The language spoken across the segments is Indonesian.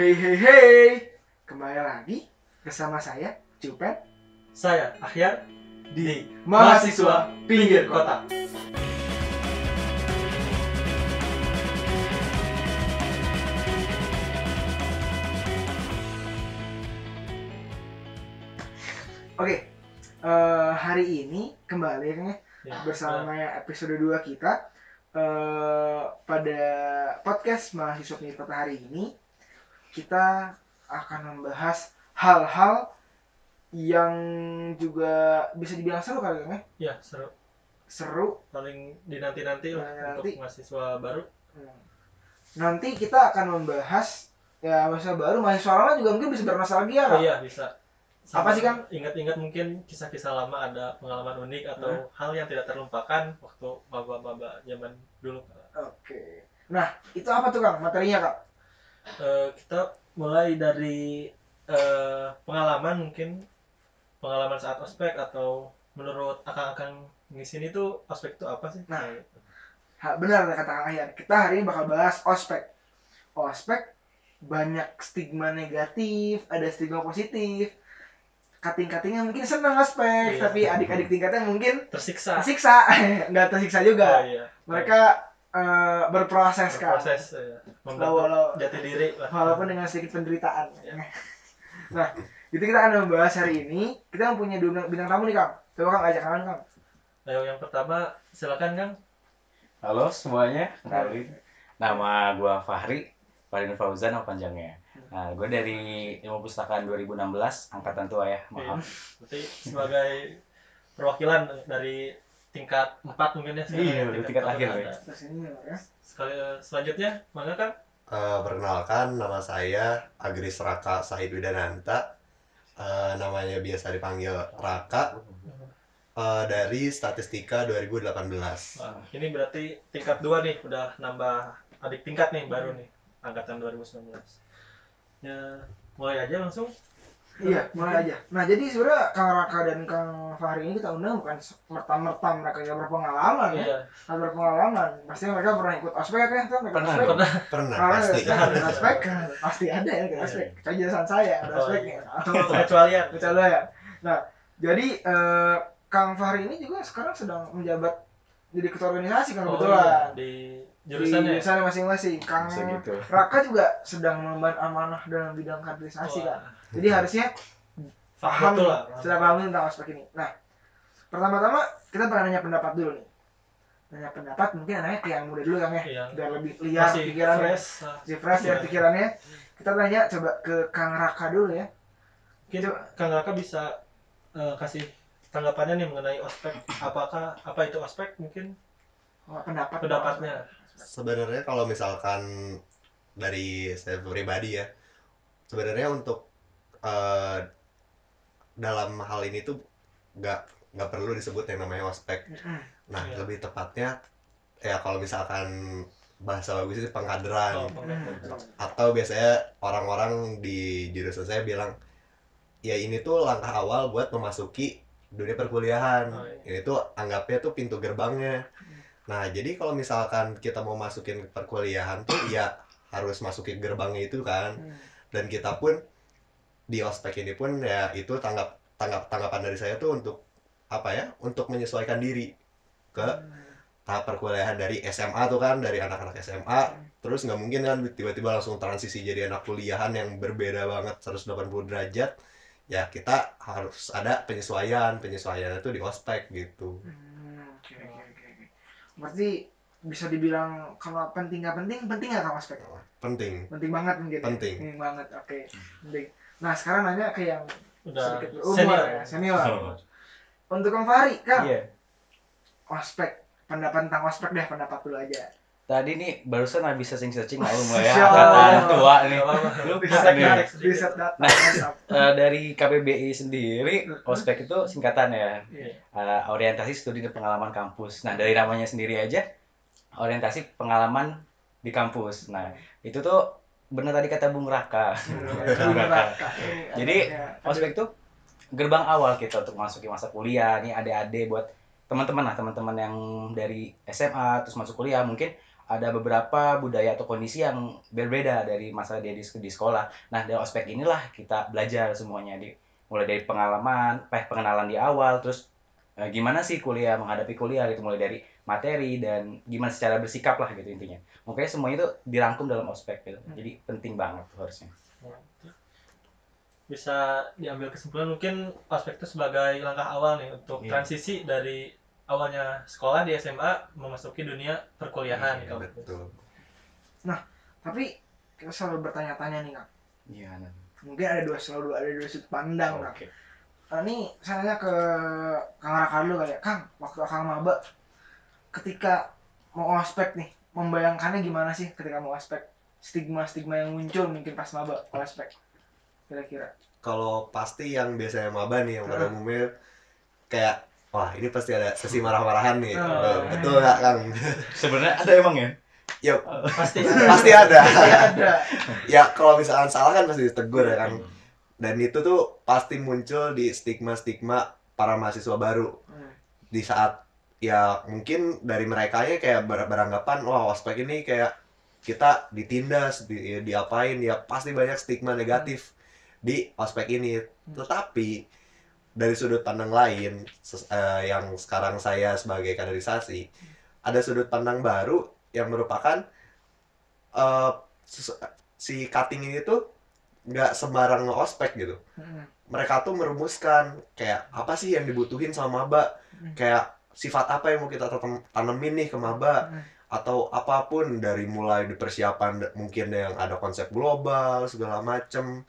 Hey hey hey, kembali lagi bersama saya Cupen Saya Ahyar di mahasiswa pinggir kota. Oke, eh, hari ini kembali kan ya Ya, bersama episode 2 kita eh, pada podcast mahasiswa pinggir kota hari ini kita akan membahas hal-hal yang juga bisa dibilang seru kali kan ya ya seru seru paling dinanti-nanti lah Dinanti-nanti. untuk mahasiswa baru. Hmm. nanti kita akan membahas ya mahasiswa baru mahasiswa lama juga mungkin bisa bernostalgia Oh kan iya bisa. Apa sih, Kang? Ingat-ingat mungkin kisah-kisah lama ada pengalaman unik atau Hmm. hal yang tidak terlupakan waktu maba-maba zaman dulu. oke nah itu apa tuh kang materinya kang Eh, kita mulai dari eh, pengalaman mungkin pengalaman saat ospek atau menurut akang-akang di sini tuh ospek itu apa sih? Nah. Ha, benar kata Kang Ahyar. Kita hari ini bakal bahas ospek. Ospek banyak stigma negatif, ada stigma positif. Kating-katingnya mungkin senang ospek, Iya. tapi adik-adik tingkatnya mungkin tersiksa. tersiksa. Nggak tersiksa Oh juga. iya. Mereka eh, berproses kan. proses ya. Membentuk jati diri lah. Walaupun dengan sedikit penderitaan. Iya. Nah, itu kita akan membahas hari ini. Kita mempunyai dua bintang tamu nih, Kang. Coba Kang ajak Kang, Kang. Ayo yang pertama silakan Kang. Halo semuanya, kenalin. Nama gua Fahri, Farin Fauzan apa panjangnya. Nah, gue dari Ilmu Pustakaan 2016, angkatan tua ya, maaf. Berarti sebagai perwakilan dari tingkat 4 mungkin ya. sekarang Iya, ya, tingkat akhir, pertama ya. Sekali selanjutnya, mangga Kang. Eh, perkenalkan, nama saya Agris Raka Sahid Widananta. Eh, namanya biasa dipanggil Raka. Eh, dari Statistika 2018. Wah, ini berarti tingkat 2 nih, udah nambah adik tingkat nih baru nih, angkatan 2019. Ya, mulai aja langsung. Iya, mulai aja. Nah, jadi sebenarnya Kang Raka dan Kang Fahri ini kita undang bukan merta-merta mereka yang berpengalaman ya. Iya, Nggak berpengalaman. Pasti mereka pernah ikut ospek kan? Mereka Pernah, ospek. pernah. Pernah, Karena pasti. saya ikut ospek, pasti ada ya ikut Iya. ospek. Kejelasan saya ada Oh, ospeknya. Kecualian. Bercanda ya. Nah, jadi eh, Kang Fahri ini juga sekarang sedang menjabat jadi ketua organisasi kan Oh, kebetulan. iya, di Di jurusannya. ya? jurusannya masing-masing. Kang gitu. Raka juga sedang mengemban amanah dalam bidang kaderisasi kan. Wah, Jadi harusnya paham lah. sudah paham tentang ospek ini. Nah, pertama-tama kita bakal nanya pendapat dulu nih. Nanya pendapat mungkin anaknya ke yang muda dulu kan ya, Iya. biar lebih liar Masih pikirannya, fresh. Nah, masih fresh ya Iya. pikirannya. Kita tanya coba ke Kang Raka dulu ya. Mungkin Kang Raka bisa eh, kasih tanggapannya nih mengenai ospek. Apakah apa itu ospek? Mungkin Oh, pendapat pendapatnya. Sebenarnya kalau misalkan dari saya pribadi ya, sebenarnya untuk eh, dalam hal ini tuh nggak nggak perlu disebut yang namanya ospek. Nah, Iya. lebih tepatnya ya kalau misalkan bahasa bagus itu pengkaderan. Oh, pendapat. atau biasanya orang-orang di jurusan saya bilang ya ini tuh langkah awal buat memasuki dunia perkuliahan. Oh, iya. ini tuh anggapnya tuh pintu gerbangnya. Nah jadi kalau misalkan kita mau masukin perkuliahan tuh ya harus masukin gerbangnya itu kan. Hmm. dan kita pun di ospek ini pun ya itu tanggap tanggap tanggapan dari saya tuh untuk apa ya untuk menyesuaikan diri ke tahap perkuliahan dari SMA tuh kan dari anak-anak SMA terus nggak mungkin kan tiba-tiba langsung transisi jadi anak kuliahan yang berbeda banget 180 derajat ya kita harus ada penyesuaian penyesuaian itu di ospek gitu Hmm, Oke oke oke. oke. Berarti bisa dibilang kalau penting nggak penting, penting nggak Kang ospek? penting Penting banget mungkin. ya? Penting. Penting banget. Oke. Penting. Nah sekarang nanya ke yang Udah sedikit berumur senior. ya, senior. Untuk Kang Fahri, Kang, Iya. ospek pendapat tentang ospek deh pendapat dulu aja Tadi nih barusan habis searching-searching lah Masya angkatan Allah. tua nih. Lu Bisa nih. data Nah. Eh, dari KBBI sendiri, ospek itu singkatan ya. Iya. Eh, orientasi studi dan pengalaman kampus. Nah, dari namanya sendiri aja orientasi pengalaman di kampus. Nah, itu tuh benar tadi kata Bung Raka. Bung Raka. Jadi, Ospek itu gerbang awal kita untuk masuki masa kuliah. Nih adik-adik buat teman-teman lah, teman-teman yang dari SMA terus masuk kuliah mungkin ada beberapa budaya atau kondisi yang berbeda dari masa dia di, di sekolah. Nah, dari ospek inilah kita belajar semuanya di mulai dari pengalaman, eh, pengenalan di awal, terus eh, gimana sih kuliah menghadapi kuliah gitu mulai dari materi dan gimana secara bersikap lah gitu intinya. Makanya semuanya itu dirangkum dalam ospek gitu. Jadi penting banget tuh harusnya. bisa diambil kesimpulan mungkin ospek itu sebagai langkah awal nih untuk Iya. transisi dari awalnya sekolah di SMA memasuki dunia perkuliahan Iya, kalau betul Tapi kita selalu bertanya-tanya nih kang. Iya. Nan. Mungkin ada dua selalu ada dua sudut pandang kang. Oke. Nah, ini saya nanya ke Kang Raka dulu kali ya. Kang, waktu Kang maba ketika mau ospek nih, membayangkannya gimana sih ketika mau ospek? Stigma-stigma yang muncul mungkin pas maba ospek. Kira-kira. kalau pasti yang biasanya maba nih yang pada umumnya kayak wah ini pasti ada sesi marah-marahan nih. Oh. Betul nggak kang. Sebenarnya ada emang ya? ya pasti pasti ada. Pasti ada. ya kalau misalkan salah kan pasti ditegur ya kan dan itu tuh pasti muncul di stigma-stigma para mahasiswa baru. Hmm. di saat ya mungkin dari mereka kayak ber- beranggapan wah ospek ini kayak kita ditindas di, diapain ya pasti banyak stigma negatif di ospek ini. Tetapi dari sudut pandang lain eh, yang sekarang saya sebagai kaderisasi ada sudut pandang baru yang merupakan ses- si cutting ini tuh nggak sembarang ospek gitu Hmm. mereka tuh merumuskan kayak apa sih yang dibutuhin sama maba Hmm. kayak sifat apa yang mau kita tanem- tanemin nih ke maba Hmm. atau apa pun dari mulai di persiapan mungkin yang ada konsep global segala macem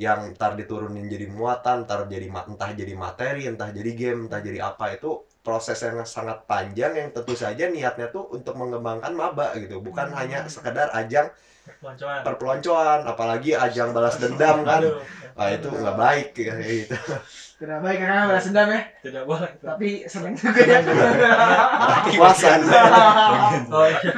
yang ntar diturunin jadi muatan ntar jadi entah jadi materi entah jadi game entah jadi apa itu proses yang sangat panjang yang tentu saja niatnya tuh untuk mengembangkan maba gitu. Bukan Hmm. hanya sekedar ajang peloncoan perpeloncoan apalagi ajang balas dendam kan. Aduh, Wah itu nggak baik kayak gitu. Tidak baik karena balas dendam ya, tidak boleh. Tapi seneng juga ya. puasan oh iya.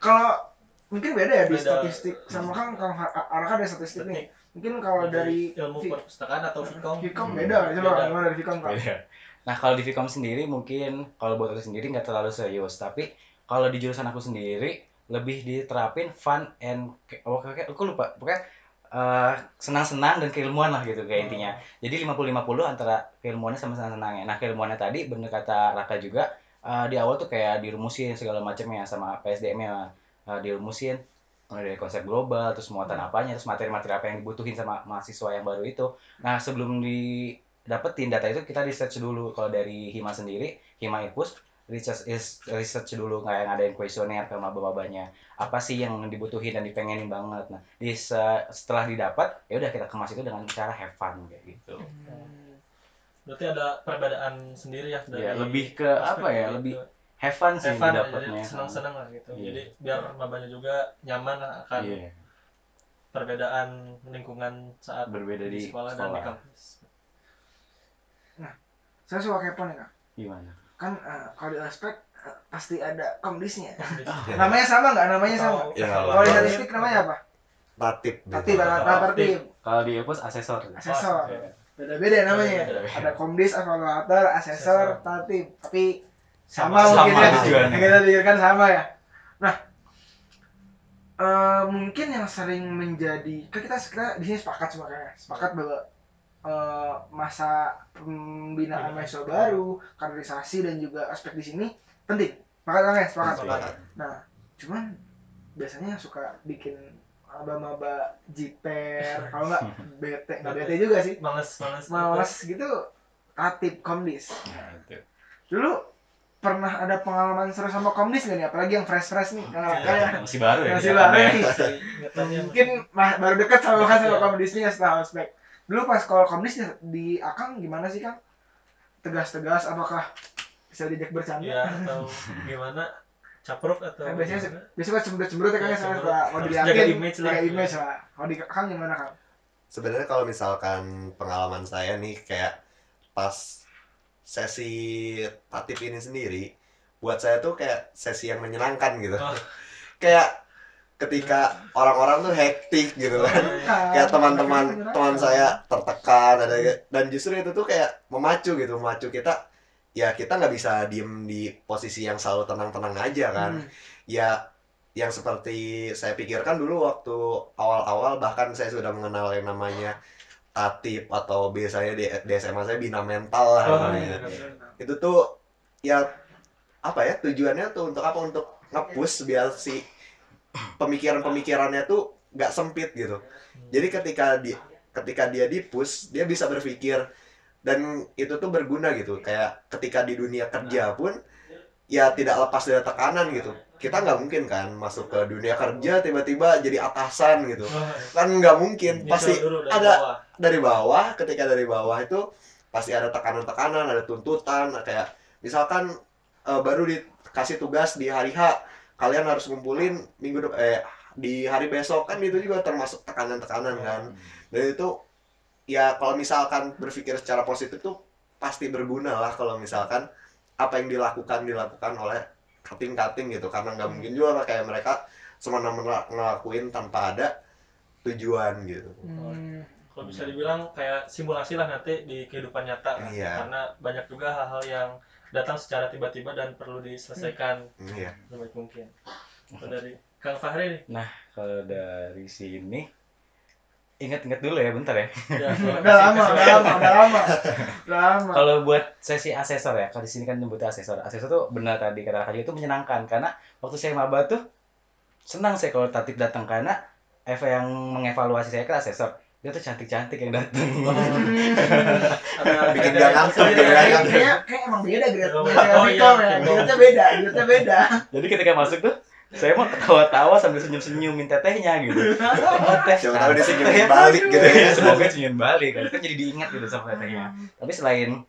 Kalau mungkin beda ya di statistik sama kan Kang Araka ada statistik nih. Mungkin kalau dari ilmu Vi- perpustakaan atau Vkom Vkom Hmm, beda, coba beda. gimana dari Kang? Beda. Nah kalau di Vkom sendiri mungkin kalau buat aku sendiri nggak terlalu serius, tapi kalau di jurusan aku sendiri lebih diterapin fun and oh, kayak aku lupa pokoknya eh, senang-senang dan keilmuan lah gitu kayak intinya. Jadi 50-50 antara keilmuannya sama senang-senangnya. Nah keilmuannya tadi bener kata Raka juga eh, di awal tuh kayak dirumusin segala macamnya sama PSDM-nya eh, dirumusin mulai dari konsep global terus muatan apanya terus materi-materi apa yang dibutuhin sama mahasiswa yang baru itu. Nah sebelum di dapetin data itu kita research dulu. Kalau dari Hima sendiri Hima Ipus research is research dulu kayak ngadain kuesioner ke maba-mabanya apa sih yang dibutuhin dan dipengenin banget? Nah di se- setelah didapat ya udah kita kemas itu dengan cara have fun kayak gitu. Hmm. berarti ada perbedaan sendiri ya dari ya lebih ke apa ya? lebih have fun sih Have fun, dapatnya jadi senang-senang lah gitu Iya. jadi biar mabanya juga nyaman akan Iya, perbedaan lingkungan saat berbeda di di sekolah, dan di kampus Saya suka kepo nih Kang. gimana Kan eh, kalau di aspek eh, pasti ada komdisnya. Kampus. Namanya sama nggak? Namanya sama. Ya, kalau di statistik namanya apa? tatip ada tertib. kalau di Ipus asesor Asesor. Beda-beda namanya. Beda-beda. Ada komdis, evaluator, asesor, Asesor. tatib. Tapi sama, Sama mungkin ya. tujuannya. Yang kita pikirkan sama ya. Nah, eh, mungkin yang sering menjadi kan kita kita di sini sepakat semua kayaknya sepakat bahwa eh, masa pembinaan Pembinaan. mahasiswa baru, kaderisasi dan juga aspek di sini penting. Sepakat kan ya? Sepakat. Sepakat. Nah, cuman biasanya suka bikin maba-maba jiper, kalau nggak bete, nggak bete juga sih, males males males gitu, tatip komdis. Nah. Dulu pernah ada pengalaman seru sama komdis nggak nih? Apalagi yang fresh-fresh nih, yang Iya. kayak masih baru ya Masih baru ya. nih. Ingatannya mungkin mah- baru deket sama kan sama Iya. komdisnya setelah ospek. Dulu pas kalau komdis di Akang gimana sih Kang? Tegas-tegas apakah bisa diajak bercanda? ya atau gimana capruk atau Nah, biasanya gimana? biasanya kan cemberut-cemberut ya kan Iya, ya kalau Harus dilihatin jaga image lah. jaga image lah. Kalau di Kang gimana Kang? sebenarnya kalau misalkan pengalaman saya nih kayak pas sesi tatip ini sendiri buat saya tuh kayak sesi yang menyenangkan gitu Oh. kayak ketika orang-orang tuh hektik gitu kan Kang, kayak teman-teman gimana? teman saya tertekan ada dan justru itu tuh kayak memacu gitu memacu kita ya kita nggak bisa diem di posisi yang selalu tenang-tenang aja kan Hmm. ya yang seperti saya pikirkan dulu waktu awal-awal bahkan saya sudah mengenal yang namanya tatip atau biasanya di, di SMA saya bina mental lah Oh, namanya. iya. itu tuh ya apa ya tujuannya tuh untuk apa untuk nge-push biar si pemikiran-pemikirannya tuh nggak sempit gitu jadi ketika di ketika dia di-push dia bisa berpikir dan itu tuh berguna gitu kayak ketika di dunia kerja pun ya tidak lepas dari tekanan gitu kita nggak mungkin kan masuk ke dunia kerja tiba-tiba jadi atasan gitu. Wah, kan nggak mungkin. Pasti dari ada- bawah. dari bawah ketika dari bawah itu pasti ada tekanan-tekanan ada tuntutan kayak misalkan eh, baru dikasih tugas di hari H kalian harus ngumpulin minggu depan eh di hari besok. Kan itu juga termasuk tekanan-tekanan kan. Dan itu ya kalau misalkan berpikir secara positif tuh pasti berguna lah kalau misalkan apa yang dilakukan dilakukan oleh cutting-cutting gitu karena nggak mungkin juga kayak mereka semena-mena ngelakuin tanpa ada tujuan gitu Hmm. kalau bisa dibilang kayak simulasi lah nanti di kehidupan nyata kan. Iya. karena banyak juga hal-hal yang datang secara tiba-tiba dan perlu diselesaikan iya sebaik mungkin Kalau dari Kang Fahri nih Kalau dari sini ingat-ingat dulu ya bentar ya. ya, Udah lama, udah lama, udah lama. Udah lama. Kalau buat sesi asesor ya, kalau di sini kan nyebutnya asesor. Asesor tuh benar tadi kata Kak itu menyenangkan karena waktu saya maba tuh senang saya kalau tatip datang karena Eva yang mengevaluasi saya kan asesor. Dia tuh cantik-cantik yang datang. ada Bikin dia ngantuk, dia ya. Kayaknya kayak emang beda grade Oh, oh, iya. ya. Grade-nya beda, grade-nya beda. Jadi ketika masuk tuh saya mau ketawa-tawa sambil senyum-senyum minta tehnya gitu. Oh, teh. Siapa tahu dia teh. balik gitu ya. Semoga senyum balik kan. Kan jadi diingat gitu sama tehnya. Tapi selain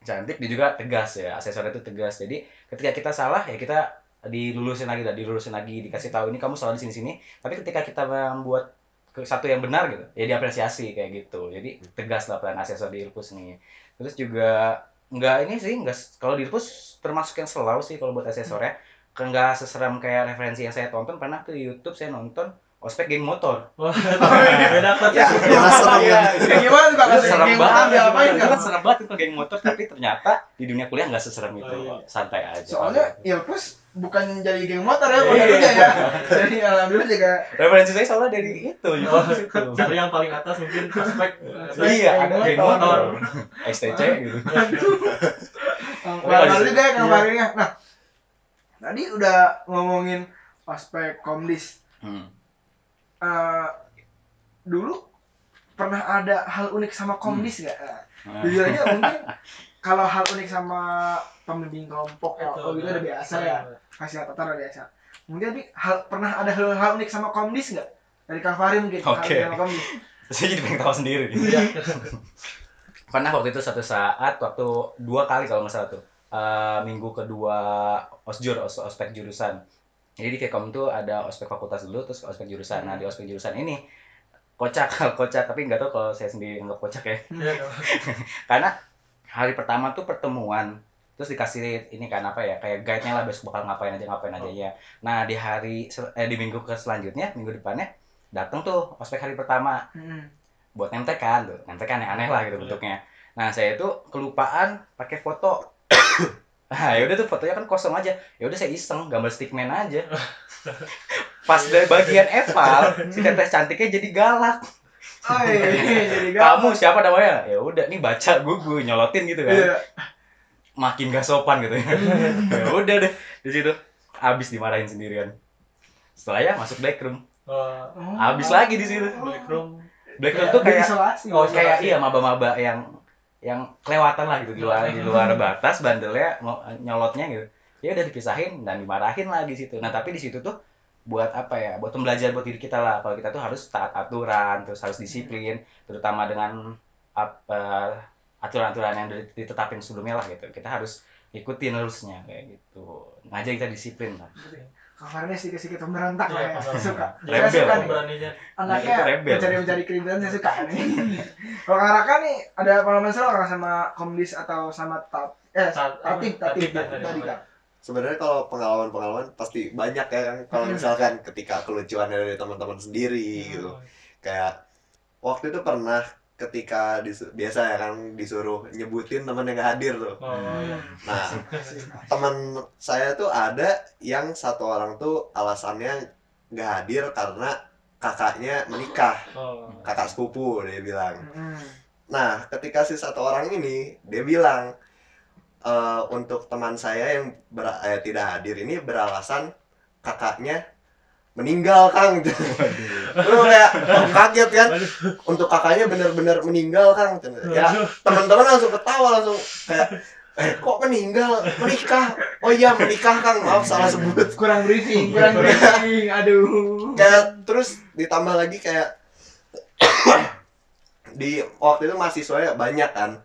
cantik dia juga tegas ya. Asesor itu tegas. Jadi ketika kita salah ya kita dilulusin lagi, dilulusin lagi, dikasih tahu ini kamu salah di sini-sini. Tapi ketika kita membuat satu yang benar gitu, ya diapresiasi kayak gitu. Jadi tegas lah peran asesor di Irpus nih. Terus juga nggak ini sih, nggak kalau di Irpus termasuk yang selalu sih kalau buat asesornya. Kan nggak seseram kayak referensi yang saya tonton pernah tuh di YouTube saya nonton ospek geng motor. Wah, beda Ya, jelas serem ya. Kayak gimana tuh Kak? Itu serem banget. diapain Itu kan serem banget itu geng motor tapi ternyata di dunia kuliah nggak seserem itu. Oh, iya. Santai aja. Soalnya Ilpus bukan jadi geng motor ya, Iya. motornya ya. Jadi alhamdulillah juga referensi saya soalnya dari itu Oh, itu. dari yang paling atas mungkin prospek Iya, ada Geng motor. STC gitu. Kalau juga ya iya. Fahri-nya. Nah, tadi udah ngomongin aspek komdis. Hmm. Eh, dulu pernah ada hal unik sama komdis nggak? Eh, Nah, Jujur aja mungkin kalau hal unik sama pembimbing kelompok Itu, atau gitu udah biasa ya. Iya. Fasilitator udah biasa. Mungkin tapi hal pernah ada hal, hal unik sama komdis nggak? Dari Kang Fahri mungkin. hal Oke. unik sama komdis. Saya jadi pengen tahu sendiri. Iya. Pernah waktu itu satu saat waktu dua kali kalau nggak salah tuh. Eh, minggu kedua osjur os- ospek jurusan. Jadi di Kekom tuh ada ospek fakultas dulu terus ospek jurusan. Nah di ospek jurusan ini kocak kocak tapi nggak tahu kalau saya sendiri nggak kocak ya. Iya, karena hari pertama tuh pertemuan terus dikasih ini kan apa ya kayak guide nya lah besok bakal ngapain aja ngapain aja ya nah di hari eh di minggu ke selanjutnya minggu depannya datang tuh ospek hari pertama Hmm. buat nemtekan tuh nemtekan aneh-aneh lah gitu Iya. bentuknya nah saya tuh kelupaan pakai foto nah yaudah tuh fotonya kan kosong aja. Yaudah saya iseng gambar stickman aja. Pas dari bagian eval si teteh cantiknya jadi galak. Oh iya, jadi kamu siapa namanya? Ya udah nih baca gue gue nyolotin gitu kan. Iya. makin gak sopan gitu. Ya ya udah deh di situ. Abis dimarahin sendirian. Setelah ya masuk black room. Oh, Oh. abis lagi di situ. Black Room. black room tuh kayak isolasi. oh kayak isolasi. iya maba-maba yang yang kelewatan lah gitu di luar di luar batas bandelnya nyolotnya gitu. Ya udah dipisahin dan dimarahin lagi di situ. Nah tapi di situ tuh buat apa ya? Buat pembelajaran buat diri kita lah. Kalau kita tuh harus taat aturan terus harus disiplin terutama dengan eh, aturan-aturan yang ditetapin sebelumnya lah gitu. Kita harus ikutin rulesnya kayak gitu. Ngajar kita disiplin lah Ini sedikit-sedikit pemberontak lah ya. Iya, Suka. Rebel. Saya suka nih. Beraninya. Anaknya mencari-mencari kerinduan saya suka nih. Kalau Kang Raka nih ada pengalaman seru nggak sama komdis atau sama tat eh tatip tatip tadi. Kak. sebenarnya kalau pengalaman-pengalaman pasti banyak ya kan kalau Hmm. misalkan ketika kelucuan dari teman-teman sendiri gitu kayak waktu itu pernah ketika disu- biasa ya kan disuruh nyebutin temen yang gak hadir tuh Oh, iya. nah teman saya tuh ada yang satu orang tuh alasannya nggak hadir karena kakaknya menikah Oh. kakak sepupu dia bilang Mm-mm. nah ketika si satu orang ini dia bilang "Eh, untuk teman saya yang ber- eh, tidak hadir ini beralasan kakaknya meninggal kang. Lu kayak kaget kan? Waduh. untuk kakaknya benar-benar meninggal kang. Ya teman-teman langsung ketawa langsung kayak eh kok meninggal? Menikah? Oh iya menikah kang. Maaf salah sebut. Kurang briefing kurang briefing aduh. Kayak terus ditambah lagi kayak di waktu itu mahasiswanya banyak kan.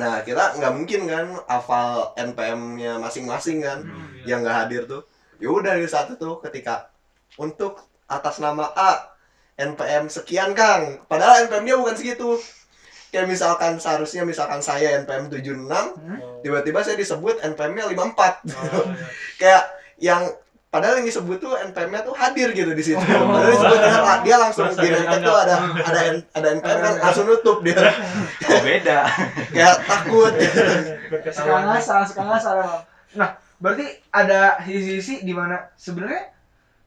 Nah kita nggak mungkin kan hafal NPM-nya masing-masing kan yang nggak hadir tuh. Ya udah dari satu tuh ketika untuk atas nama A NPM sekian Kang padahal NPM dia bukan segitu kayak misalkan seharusnya misalkan saya NPM 76 Oh. tiba-tiba saya disebut NPM-nya 54 Oh, iya. kayak yang padahal yang disebut tuh NPM-nya tuh hadir gitu di situ. Oh. Padahal disebutnya dia langsung di dianggap. tuh ada ada N- ada NPM kan langsung nutup dia. Oh, beda. Kayak takut. ngasal suka ngasal emang. nah berarti ada sisi-sisi di mana sebenarnya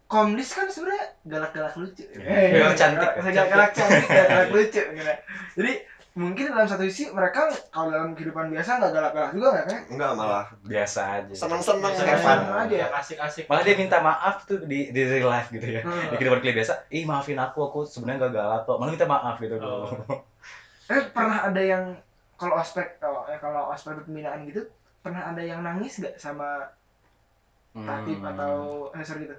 komdis kan sebenarnya galak-galak lucu Eh, Galak cantik. galak galak cantik galak lucu gitu. jadi mungkin dalam satu sisi mereka kalau dalam kehidupan biasa nggak galak-galak juga nggak kan Enggak malah Biasa aja. seneng-seneng fun. aja ya. Asik-asik. Malah dia minta maaf tuh di di real life gitu ya. Hmm. Di kehidupan klien biasa, ih maafin aku, aku sebenarnya gak galak kok. Malah minta maaf gitu. Oh. eh pernah ada yang kalau aspek kalau eh, kalau aspek pembinaan gitu pernah ada yang nangis nggak sama tatip Hmm. atau asesor gitu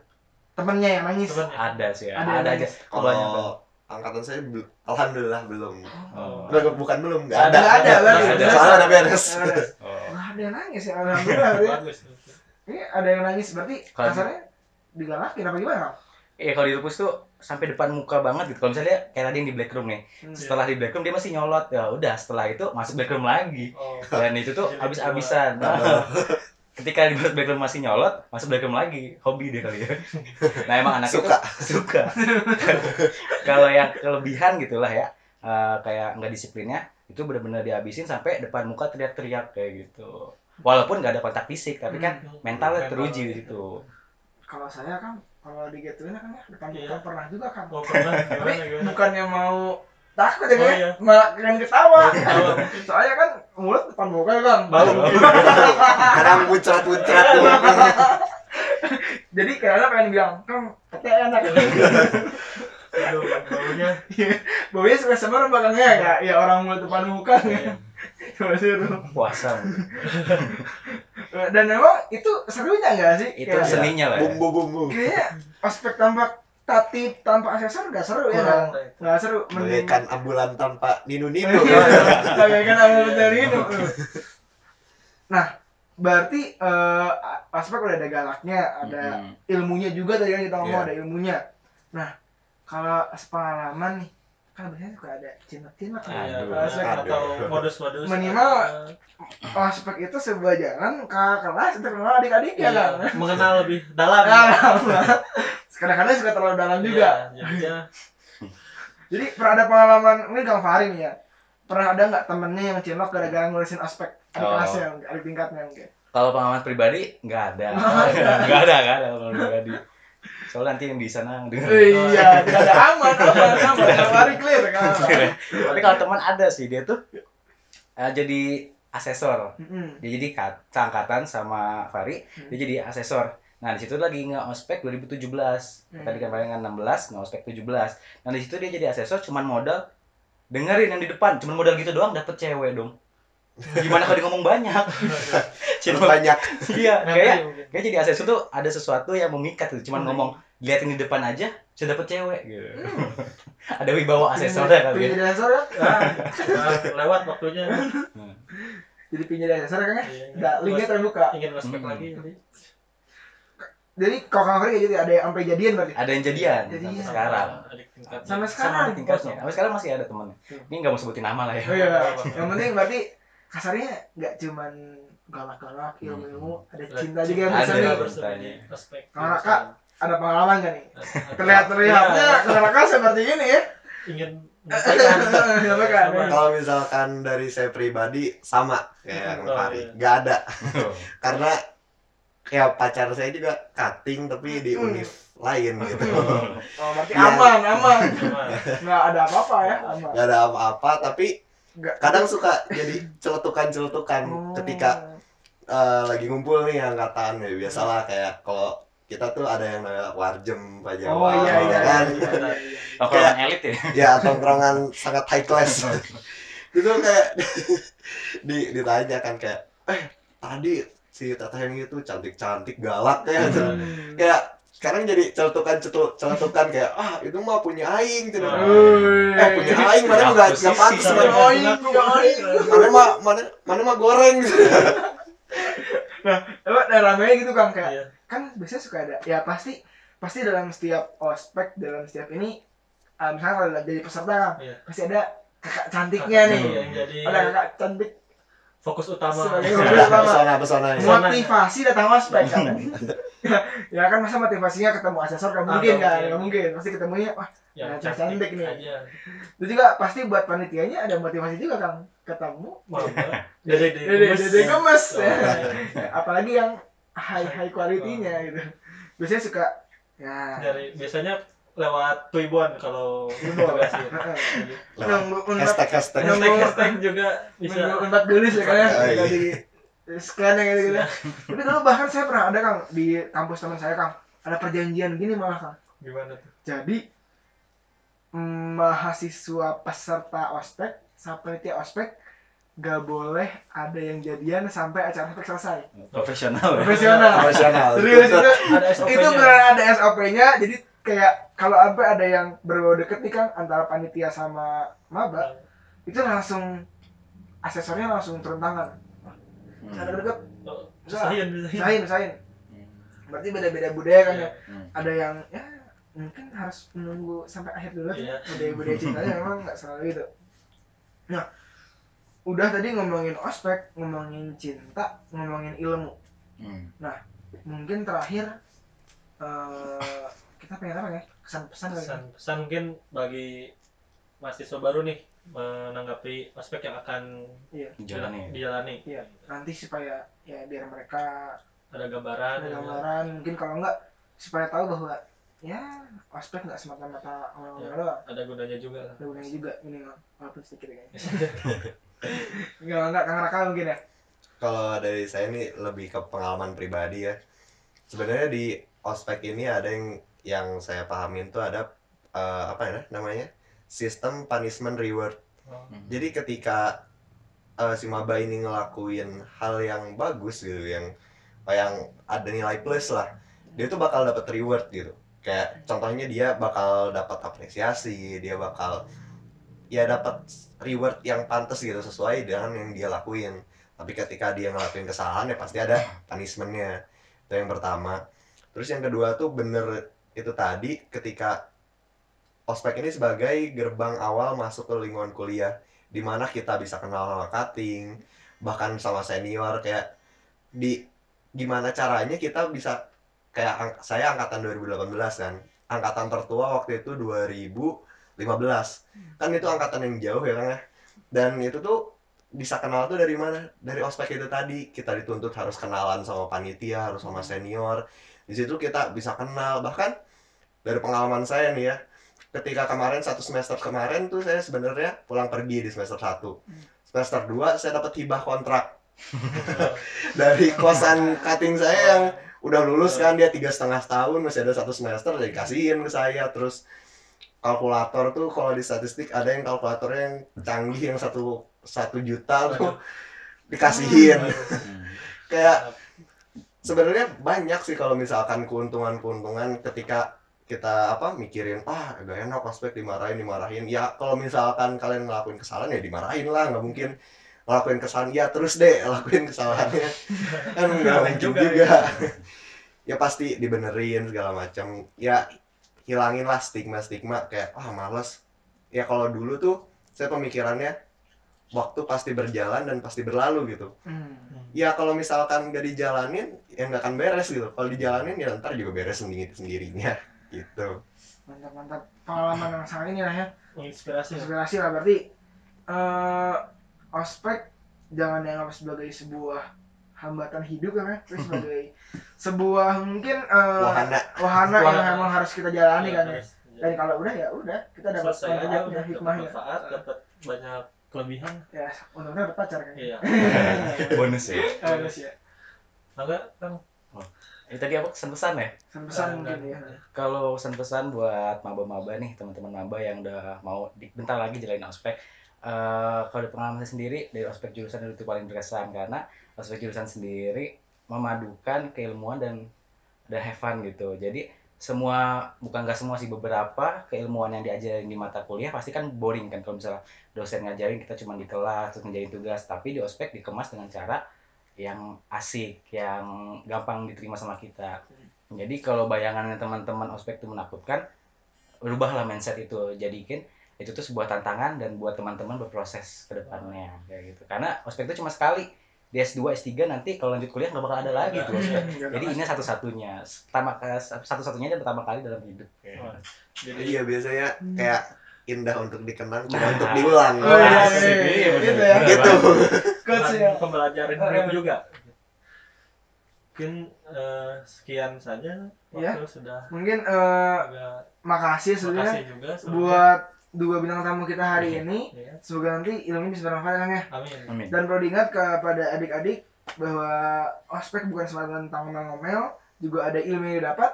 temennya yang nangis Temennya. ada sih ya. Ada Ada, aja. Kalau angkatan saya bel- alhamdulillah belum. Oh. Bukan, bukan belum, enggak Nggak ada. ada, berarti. Nggak ada. Udah beres. Nggak ada. Oh. Nggak ada yang nangis ya alhamdulillah. Bagus. Ini ada yang nangis berarti Kalau- kasarnya digalakin apa gimana? Iya kalau di Lupus tuh sampai depan muka banget gitu. Kalau misalnya kayak tadi yang di black room nih. Hmm. Setelah di black room dia masih nyolot. Ya udah setelah itu masuk black room lagi. Oh. Dan itu tuh Jadi habis-habisan. Nah, Ketika di black room masih nyolot, masuk black room lagi. Hobi dia kali ya. Nah emang anak Suka. itu suka. kalau yang kelebihan gitulah ya. eh, kayak nggak disiplinnya itu benar-benar dihabisin sampai depan muka teriak-teriak kayak gitu. Walaupun nggak ada kontak fisik, tapi kan Hmm. mentalnya Mental teruji di gitu. situ. Kalau saya kan kalau di Gateway kan ya depan Iya. muka pernah juga kan. Oh, pernah. Tapi Gimana, gimana? bukannya mau takut ya Oh, kan? iya. Malah kalian ketawa. Ketawa. Soalnya kan mulut depan muka ya kan. Bau. Kadang muncrat-muncrat tuh. Jadi kayaknya pengen bilang, Kang, katanya enak. Aduh, baunya. Baunya suka sama belakangnya ya, ya orang mulut depan muka. Iya. Coba suruh. Puasa. Dan memang itu serunya nggak sih? Itu Kayak- seninya lah. ya. Bumbu-bumbu. kayaknya aspek tanpa tatip tanpa asesor nggak seru ya Kurang. kan nggak seru mending Bagaikan ambulan tanpa ninu-ninu. bagaikan ambil dari itu nah berarti eh, aspek udah ada galaknya ada Mm-mm. ilmunya juga tadi kan kita ngomong Iya. ada ilmunya nah kalau pengalaman nih kan biasanya suka ada cinta-cinta Iya, atau modus-modus. Minimal aspek itu sebuah jalan ke kelas untuk mengenal adik-adik ya Iya, kan mengenal lebih dalam. Nah, kadang-kadang suka terlalu dalam juga Iya, jadinya Jadi pernah ada pengalaman, ini Kang Fahri nih ya. Pernah ada nggak temennya yang cinlok gara-gara ngurusin aspek adik Oh. kelasnya, adik tingkatnya mungkin? Kalau pengalaman pribadi nggak ada. Nggak ada. Nggak ada, nggak ada pengalaman pribadi. Soalnya nanti yang di sana denger. Iya, tidak ada aman, aman, aman. Kang Fahri clear kan. Tapi kalau teman ada sih dia tuh eh, jadi asesor. Mm-mm. Dia jadi kat- seangkatan sama Fari, Hmm. dia jadi asesor. Nah, di situ lagi nge-ospek 2017. Hmm. Tadi kan palingan 16, nge-ospek 17. Nah, di situ dia jadi asesor cuman modal dengerin yang di depan, cuman modal gitu doang dapet cewek dong. Gimana kalau dia ngomong banyak? Cuma banyak. iya, kayak kayak jadi asesor tuh ada sesuatu yang memikat tuh. Cuman Hmm. ngomong liatin di depan aja sudah dapet cewek gitu. Hmm. ada wibawa asesornya kali Pengen ya. jadi asesor ya? Ah, ah, lewat waktunya. Jadi pengen jadi asesor kan ya? Iya, Nggak, linknya terbuka. Ingin respect Hmm. lagi jadi. Jadi kalau Kang Fahri kayak gitu ada yang sampai jadian berarti? Ada yang jadian Jadian. sampai sekarang. Sampai sekarang? Sama tingkatnya. Sampai sekarang masih ada temennya. Hmm. Ini nggak mau sebutin nama lah ya. Oh iya, yang penting berarti kasarnya nggak cuman galak-galak, ilmu-ilmu, ada cinta juga yang bisa nih. Kalau Raka, Ada pengalaman gak nih? Iya. Terlihat-terlihatnya kakak seperti ini ya. ingin kalau misalkan dari saya pribadi sama kayak Oh, Fahri iya. nggak ada karena ya pacar saya juga cutting tapi di Hmm. univ lain gitu Oh, berarti Iya. aman, aman. Nggak ada apa-apa ya, aman. nggak ada apa-apa tapi Nggak. kadang suka jadi celetukan-celetukan Oh. ketika eh, lagi ngumpul nih angkatan ya biasalah kayak kalau kita tuh ada yang namanya warjem Pak Jawa Oh iya iya. kan iya, iya, iya. Tongkrongan elit ya. ya tongkrongan sangat high class itu kayak di ditanya kan kayak eh tadi si teteh yang itu cantik-cantik galak kayak Hmm. kayak sekarang jadi celetukan celetukan kayak ah itu mah punya aing gitu eh punya aing mana nggak nggak pantas Sama mana aing, punya aing. mana mah mana mana mah goreng gitu Emang dan ramenya gitu kan kayak Iya. kan biasanya suka ada ya pasti pasti dalam setiap ospek dalam setiap ini ah, misalnya kalau jadi peserta kan Iya. pasti ada kakak cantiknya nih Iya, yang jadi ada kakak cantik fokus utama. Sebagai Iya, sama. pesona pesona motivasi datang ospek kan? Ya kan masa motivasinya ketemu asesor kan mungkin nggak kan? mungkin. nggak mungkin. Pasti ketemunya wah yang Nah, cantik nih. aja. Itu juga pasti buat panitianya ada motivasi juga kan ketemu. Mama. dede dede dede dede gemes. Oh, iya. apalagi yang high high quality-nya gitu. Biasanya suka ya. Dari biasanya lewat Tuibon kalau. Jadi, nunggu unbat hashtag hashtag. Nunggu- hashtag juga bisa. Nunggu unbat gelis ya kan ya? Oh, iya. Di scan gitu gitu tapi dulu bahkan saya pernah ada kang di kampus teman saya kang. Ada perjanjian gini malah kang. Gimana tuh? Jadi mm, mahasiswa peserta ospek panitia ospek gak boleh ada yang jadian sampai acara ospek selesai. Profesional ya. profesional. Profesional. Serius itu ada SOP itu beneran ada SOP-nya jadi kayak kalau sampai ada yang berbau deket nih kang antara panitia sama maba itu langsung asesornya langsung turun tangan Hmm. ada deket sahin. sain sain berarti beda-beda budaya kan ya Hmm. ada yang ya mungkin harus menunggu sampai akhir dulu Iya. budaya-budaya cintanya memang nggak selalu gitu nah udah tadi ngomongin ospek ngomongin cinta ngomongin ilmu Hmm. mungkin terakhir eh kita pengen apa ya? Kesan-pesan kali ya? pesan pesan mungkin bagi mahasiswa baru nih menanggapi aspek yang akan Jalani. dijalani. Iya, nanti supaya ya biar mereka ada gambaran. ada ya. gambaran. Mungkin kalau enggak supaya tahu bahwa ya ospek nggak semata-mata orang-orang Ya. doang. ada gunanya juga ada gunanya juga minimal. Walaupun sedikit ya enggak enggak kang Raka mungkin ya. Kalau dari saya ini lebih ke pengalaman pribadi ya. Sebenarnya di ospek ini ada yang yang saya pahamin tuh ada eh, apa ya namanya? Sistem punishment reward. Hmm. jadi ketika eh, si maba ini ngelakuin hal yang bagus gitu yang yang ada nilai plus lah dia tuh bakal dapat reward gitu. Kayak contohnya dia bakal dapat apresiasi dia bakal ya dapat reward yang pantas gitu sesuai dengan yang dia lakuin. Tapi ketika dia ngelakuin kesalahan ya pasti ada punishmentnya. Itu yang pertama. Terus yang kedua tuh bener itu tadi ketika ospek ini sebagai gerbang awal masuk ke lingkungan kuliah di mana kita bisa kenal sama cutting bahkan sama senior kayak di gimana caranya kita bisa kayak ang- saya angkatan 2018 kan angkatan tertua waktu itu 2015 kan itu angkatan yang jauh ya kan ya. Dan itu tuh bisa kenal tuh dari mana? Dari ospek itu tadi kita dituntut harus kenalan sama panitia harus sama senior. Di situ kita bisa kenal bahkan dari pengalaman saya nih ya ketika kemarin satu semester kemarin tuh saya sebenarnya pulang pergi di semester 1 semester 2 saya dapat hibah kontrak. Dari kosan cutting saya yang udah lulus kan dia tiga setengah tahun masih ada satu semester jadi kasihin ke saya. Terus kalkulator tuh kalau di statistik ada yang kalkulatornya yang canggih yang satu satu juta tuh dikasihin. Hmm. kayak sebenarnya banyak sih kalau misalkan keuntungan-keuntungan ketika kita apa mikirin ah gak enak ospek dimarahin dimarahin. Ya kalau misalkan kalian ngelakuin kesalahan ya dimarahin lah nggak mungkin ngelakuin kesalahan. Ya terus deh lakuin kesalahannya. Kan nggak mungkin juga, juga, ya. Pasti dibenerin segala macam ya hilangin lah stigma stigma kayak ah males. Ya kalau dulu tuh saya pemikirannya waktu pasti berjalan dan pasti berlalu gitu. Hmm. ya kalau misalkan gak dijalanin ya nggak akan beres gitu. Kalau dijalanin ya ntar juga beres sendiri sendirinya gitu. Mantap mantap pengalaman yang sangat ini lah ya. Menginspirasi ya. inspirasi lah berarti eh ospek jangan dianggap sebagai sebuah hambatan hidup kan ya tapi sebagai sebuah mungkin eh, Wahana. wahana yang memang harus kita jalani kan ya. dan kalau udah ya udah kita dapat selesai aja manfaatnya udah dapat hikmahnya. manfaat dapat banyak kelebihan. Ya untungnya dapat pacar kan. Iya. Bonus ya. Harus ya. Enggak kan ini tadi apa? Pesan-pesan ya? Pesan mungkin ya. Kalau pesan-pesan buat maba-maba nih teman-teman maba yang udah mau di, bentar lagi jalanin ospek eh kalau dari pengalaman saya sendiri dari ospek jurusan itu paling berkesan karena ospek jurusan sendiri memadukan keilmuan dan dan have fun gitu. Jadi semua bukan nggak semua sih beberapa keilmuan yang diajarin di mata kuliah pasti kan boring kan. Kalau misalnya dosen ngajarin kita cuma di kelas terus ngerjain tugas. Tapi di ospek dikemas dengan cara yang asik yang gampang diterima sama kita. Jadi kalau bayangannya teman-teman ospek itu menakutkan rubahlah mindset itu jadikan itu tuh sebuah tantangan dan buat teman-teman berproses ke depannya kayak gitu. Karena ospek itu cuma sekali di S2 S3 nanti kalau lanjut kuliah nggak bakal ada lagi tuh ospek. jadi ini satu-satunya pertama satu-satunya dan pertama kali dalam hidup. Wah, jadi Iya biasanya kayak indah untuk dikenang, tidak Nah. untuk diulang. Oh, iya, iya, iya, iya, gitu ya. Gitu. coach ya pembelajaran Eh, hidup eh. juga mungkin eh, sekian saja Ya. waktu sudah mungkin eh, agak makasih sebenarnya makasih juga sebelumnya. buat dua bintang tamu kita hari ini Iya. semoga nanti ilmunya bisa bermanfaat ya amin amin dan perlu diingat kepada adik-adik bahwa ospek bukan semata tentang ngomel-ngomel juga ada ilmu yang didapat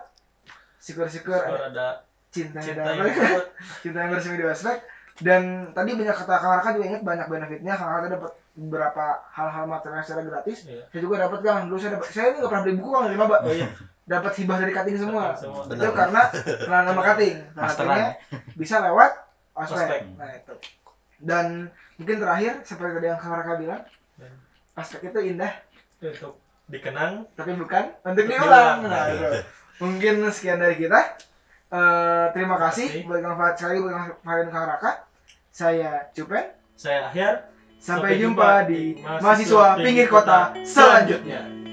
syukur-syukur Syukur ada ada cinta yang cinta yang dapat cinta yang bersemi di ospek dan tadi banyak kata Kang Raka juga ingat banyak benefitnya Kang Raka dapat beberapa hal-hal material secara gratis Iya. saya juga dapat Kang dulu saya dapat saya ini nggak pernah beli buku Kang dari maba oh iya dapat hibah dari cutting semua semua itu karena kenal nama cutting nah cuttingnya bisa lewat ospek. Ospek. Nah itu. Dan mungkin terakhir seperti tadi yang Kang Raka bilang, Hmm. ospek itu indah untuk dikenang tapi bukan untuk Diulang. diulang. Nah, itu. Mungkin sekian dari kita. Eh, terima kasih buat Kang Fahad sekali buat Kang Kang Raka. Saya Cupen. saya akhir Sampai, jumpa di mahasiswa pinggir kota selanjutnya.